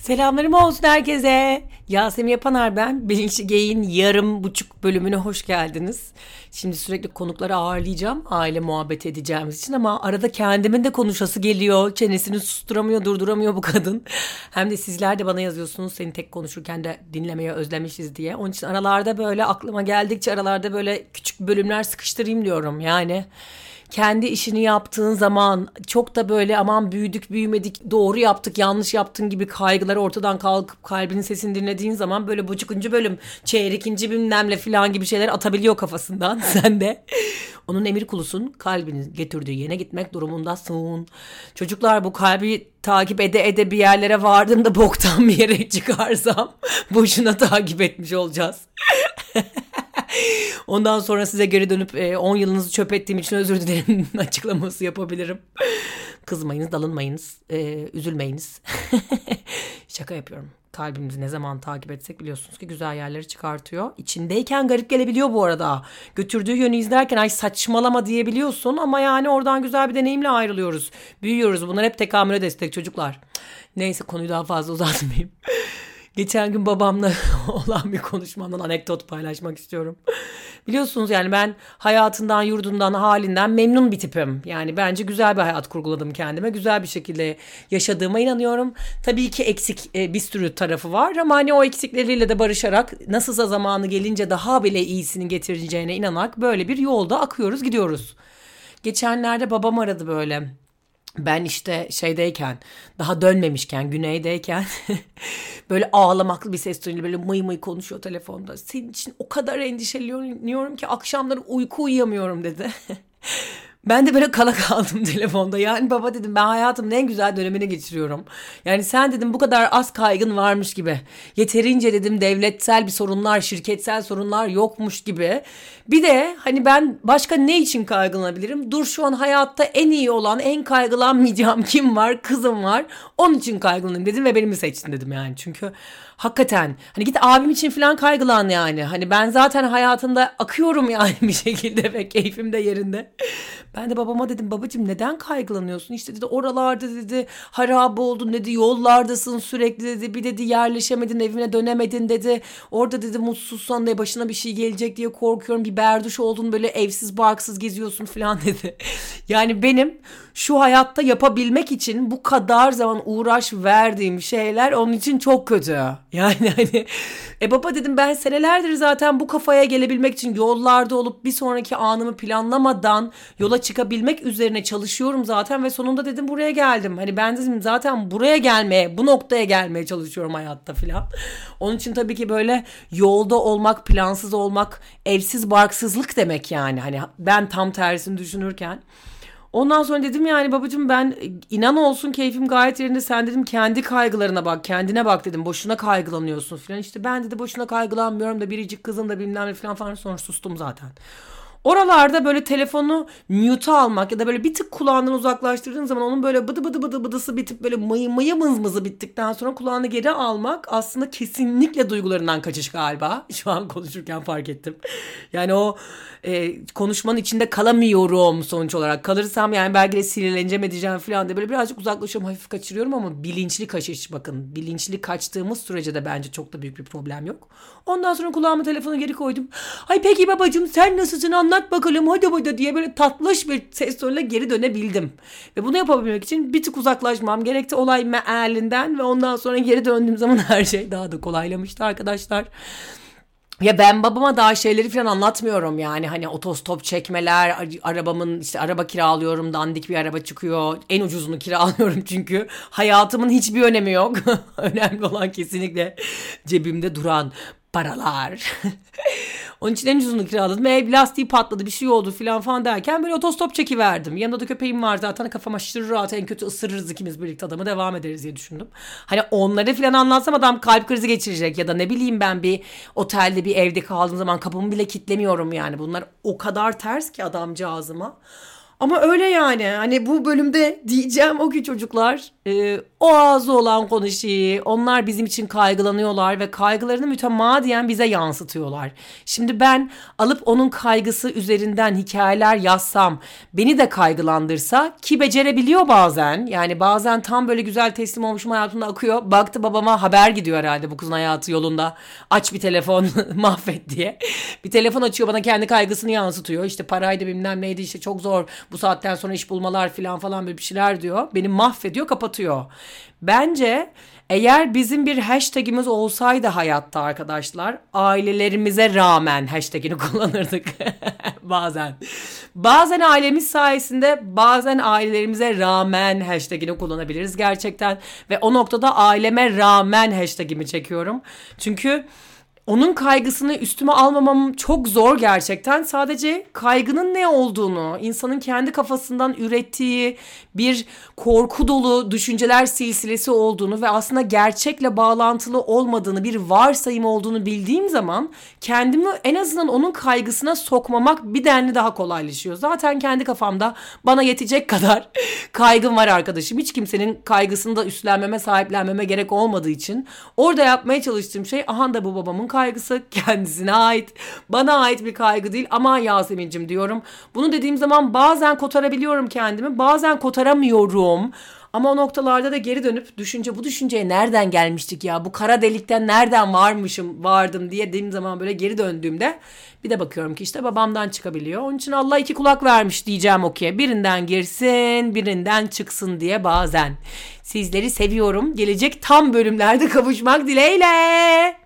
Selamlarım olsun herkese. Yasemin Yapanar ben. Bilinçli Gey'in yarım buçuk bölümüne hoş geldiniz. Şimdi sürekli konukları ağırlayacağım. Aile muhabbet edeceğimiz için ama arada kendimin de konuşası geliyor. Çenesini susturamıyor, durduramıyor bu kadın. Hem de sizler de bana yazıyorsunuz seni tek konuşurken de dinlemeye özlemişiz diye. Onun için aralarda böyle aklıma geldikçe aralarda böyle küçük bölümler sıkıştırayım diyorum. Yani kendi işini yaptığın zaman çok da böyle aman büyüdük büyümedik doğru yaptık yanlış yaptın gibi kaygılar ortadan kalkıp kalbinin sesini dinlediğin zaman böyle buçukuncu bölüm çeyrekinci bilmemle falan gibi şeyler atabiliyor kafasından sen de. Onun emir kulusun kalbinin getirdiği yene gitmek durumundasın. Çocuklar bu kalbi takip ede ede bir yerlere vardığımda boktan bir yere çıkarsam boşuna takip etmiş olacağız. Ondan sonra size geri dönüp 10 e, yılınızı çöp ettiğim için özür dilerim açıklaması yapabilirim. Kızmayınız, dalınmayınız, e, üzülmeyiniz. Şaka yapıyorum. Kalbimizi ne zaman takip etsek biliyorsunuz ki güzel yerleri çıkartıyor. İçindeyken garip gelebiliyor bu arada. Götürdüğü yönü izlerken ay saçmalama diyebiliyorsun ama yani oradan güzel bir deneyimle ayrılıyoruz. Büyüyoruz. Bunlar hep tekamüle destek çocuklar. Neyse konuyu daha fazla uzatmayayım. Geçen gün babamla olan bir konuşmamdan anekdot paylaşmak istiyorum. Biliyorsunuz yani ben hayatından, yurdundan, halinden memnun bir tipim. Yani bence güzel bir hayat kurguladım kendime. Güzel bir şekilde yaşadığıma inanıyorum. Tabii ki eksik e, bir sürü tarafı var ama hani o eksikleriyle de barışarak nasılsa zamanı gelince daha bile iyisini getireceğine inanarak böyle bir yolda akıyoruz, gidiyoruz. Geçenlerde babam aradı böyle ben işte şeydeyken daha dönmemişken güneydeyken böyle ağlamaklı bir ses tonuyla böyle mıy mıy konuşuyor telefonda. Senin için o kadar endişeleniyorum ki akşamları uyku uyuyamıyorum dedi. Ben de böyle kala kaldım telefonda. Yani baba dedim ben hayatımın en güzel dönemini geçiriyorum. Yani sen dedim bu kadar az kaygın varmış gibi. Yeterince dedim devletsel bir sorunlar, şirketsel sorunlar yokmuş gibi. Bir de hani ben başka ne için kaygılanabilirim? Dur şu an hayatta en iyi olan, en kaygılanmayacağım kim var? Kızım var. Onun için kaygılanayım dedim ve benimi seçtin dedim yani. Çünkü hakikaten hani git abim için falan kaygılan yani. Hani ben zaten hayatında akıyorum yani bir şekilde ve keyfim de yerinde. Ben de babama dedim babacığım neden kaygılanıyorsun? İşte dedi oralarda dedi harap oldun dedi yollardasın sürekli dedi. Bir dedi yerleşemedin evine dönemedin dedi. Orada dedi mutsuzsan da başına bir şey gelecek diye korkuyorum. Bir berduş oldun böyle evsiz barksız geziyorsun falan dedi. Yani benim şu hayatta yapabilmek için bu kadar zaman uğraş verdiğim şeyler onun için çok kötü. Yani hani e baba dedim ben senelerdir zaten bu kafaya gelebilmek için yollarda olup bir sonraki anımı planlamadan yola çıkabilmek üzerine çalışıyorum zaten ve sonunda dedim buraya geldim. Hani ben dedim zaten buraya gelmeye, bu noktaya gelmeye çalışıyorum hayatta filan. Onun için tabii ki böyle yolda olmak, plansız olmak, evsiz barksızlık demek yani. Hani ben tam tersini düşünürken Ondan sonra dedim yani babacığım ben inan olsun keyfim gayet yerinde. Sen dedim kendi kaygılarına bak kendine bak dedim. Boşuna kaygılanıyorsun falan. İşte ben dedi boşuna kaygılanmıyorum da biricik kızım da bilmem ne falan falan sonra sustum zaten. Oralarda böyle telefonu mute almak ya da böyle bir tık kulağından uzaklaştırdığın zaman onun böyle bıdı bıdı bıdı bıdısı bitip böyle mıyı mıyı mızmızı bittikten sonra kulağını geri almak aslında kesinlikle duygularından kaçış galiba. Şu an konuşurken fark ettim. Yani o e, konuşmanın içinde kalamıyorum sonuç olarak. Kalırsam yani belki de sinirleneceğim edeceğim falan diye böyle birazcık uzaklaşıyorum hafif kaçırıyorum ama bilinçli kaçış bakın. Bilinçli kaçtığımız sürece de bence çok da büyük bir problem yok. Ondan sonra kulağımı telefonu geri koydum. Ay peki babacığım sen nasılsın anlat bakalım hadi hadi diye böyle tatlış bir ses tonuyla geri dönebildim. Ve bunu yapabilmek için bir tık uzaklaşmam gerekti olay mealinden ve ondan sonra geri döndüğüm zaman her şey daha da kolaylamıştı arkadaşlar. Ya ben babama daha şeyleri falan anlatmıyorum yani hani otostop çekmeler, arabamın işte araba kiralıyorum, dandik bir araba çıkıyor. En ucuzunu kiralıyorum çünkü hayatımın hiçbir önemi yok. Önemli olan kesinlikle cebimde duran paralar. Onun için en ucuzunu kiraladım. Ve lastiği patladı bir şey oldu filan falan derken böyle otostop çekiverdim. Yanında da köpeğim var zaten kafam aşırı rahat en kötü ısırırız ikimiz birlikte adamı devam ederiz diye düşündüm. Hani onları filan anlatsam adam kalp krizi geçirecek ya da ne bileyim ben bir otelde bir evde kaldığım zaman kapımı bile kitlemiyorum yani. Bunlar o kadar ters ki adamcağızıma. Ama öyle yani hani bu bölümde diyeceğim o ki çocuklar e, o ağzı olan konuşuyor. Onlar bizim için kaygılanıyorlar ve kaygılarını mütemadiyen bize yansıtıyorlar. Şimdi ben alıp onun kaygısı üzerinden hikayeler yazsam beni de kaygılandırsa ki becerebiliyor bazen. Yani bazen tam böyle güzel teslim olmuşum hayatımda akıyor. Baktı babama haber gidiyor herhalde bu kızın hayatı yolunda. Aç bir telefon mahvet diye. Bir telefon açıyor bana kendi kaygısını yansıtıyor. İşte paraydı bilmem neydi işte çok zor bu saatten sonra iş bulmalar falan falan böyle bir şeyler diyor. Beni mahvediyor kapatıyor. Bence eğer bizim bir hashtagimiz olsaydı hayatta arkadaşlar ailelerimize rağmen hashtagini kullanırdık bazen. Bazen ailemiz sayesinde bazen ailelerimize rağmen hashtagini kullanabiliriz gerçekten. Ve o noktada aileme rağmen hashtagimi çekiyorum. Çünkü onun kaygısını üstüme almamam çok zor gerçekten. Sadece kaygının ne olduğunu, insanın kendi kafasından ürettiği bir korku dolu düşünceler silsilesi olduğunu ve aslında gerçekle bağlantılı olmadığını, bir varsayım olduğunu bildiğim zaman kendimi en azından onun kaygısına sokmamak bir denli daha kolaylaşıyor. Zaten kendi kafamda bana yetecek kadar kaygım var arkadaşım. Hiç kimsenin kaygısını da üstlenmeme, sahiplenmeme gerek olmadığı için orada yapmaya çalıştığım şey aha da bu babamın kaygısı kendisine ait. Bana ait bir kaygı değil ama Yasemin'cim diyorum. Bunu dediğim zaman bazen kotarabiliyorum kendimi bazen kotaramıyorum. Ama o noktalarda da geri dönüp düşünce bu düşünceye nereden gelmiştik ya bu kara delikten nereden varmışım vardım diye dediğim zaman böyle geri döndüğümde bir de bakıyorum ki işte babamdan çıkabiliyor. Onun için Allah iki kulak vermiş diyeceğim okey. Birinden girsin birinden çıksın diye bazen. Sizleri seviyorum. Gelecek tam bölümlerde kavuşmak dileğiyle.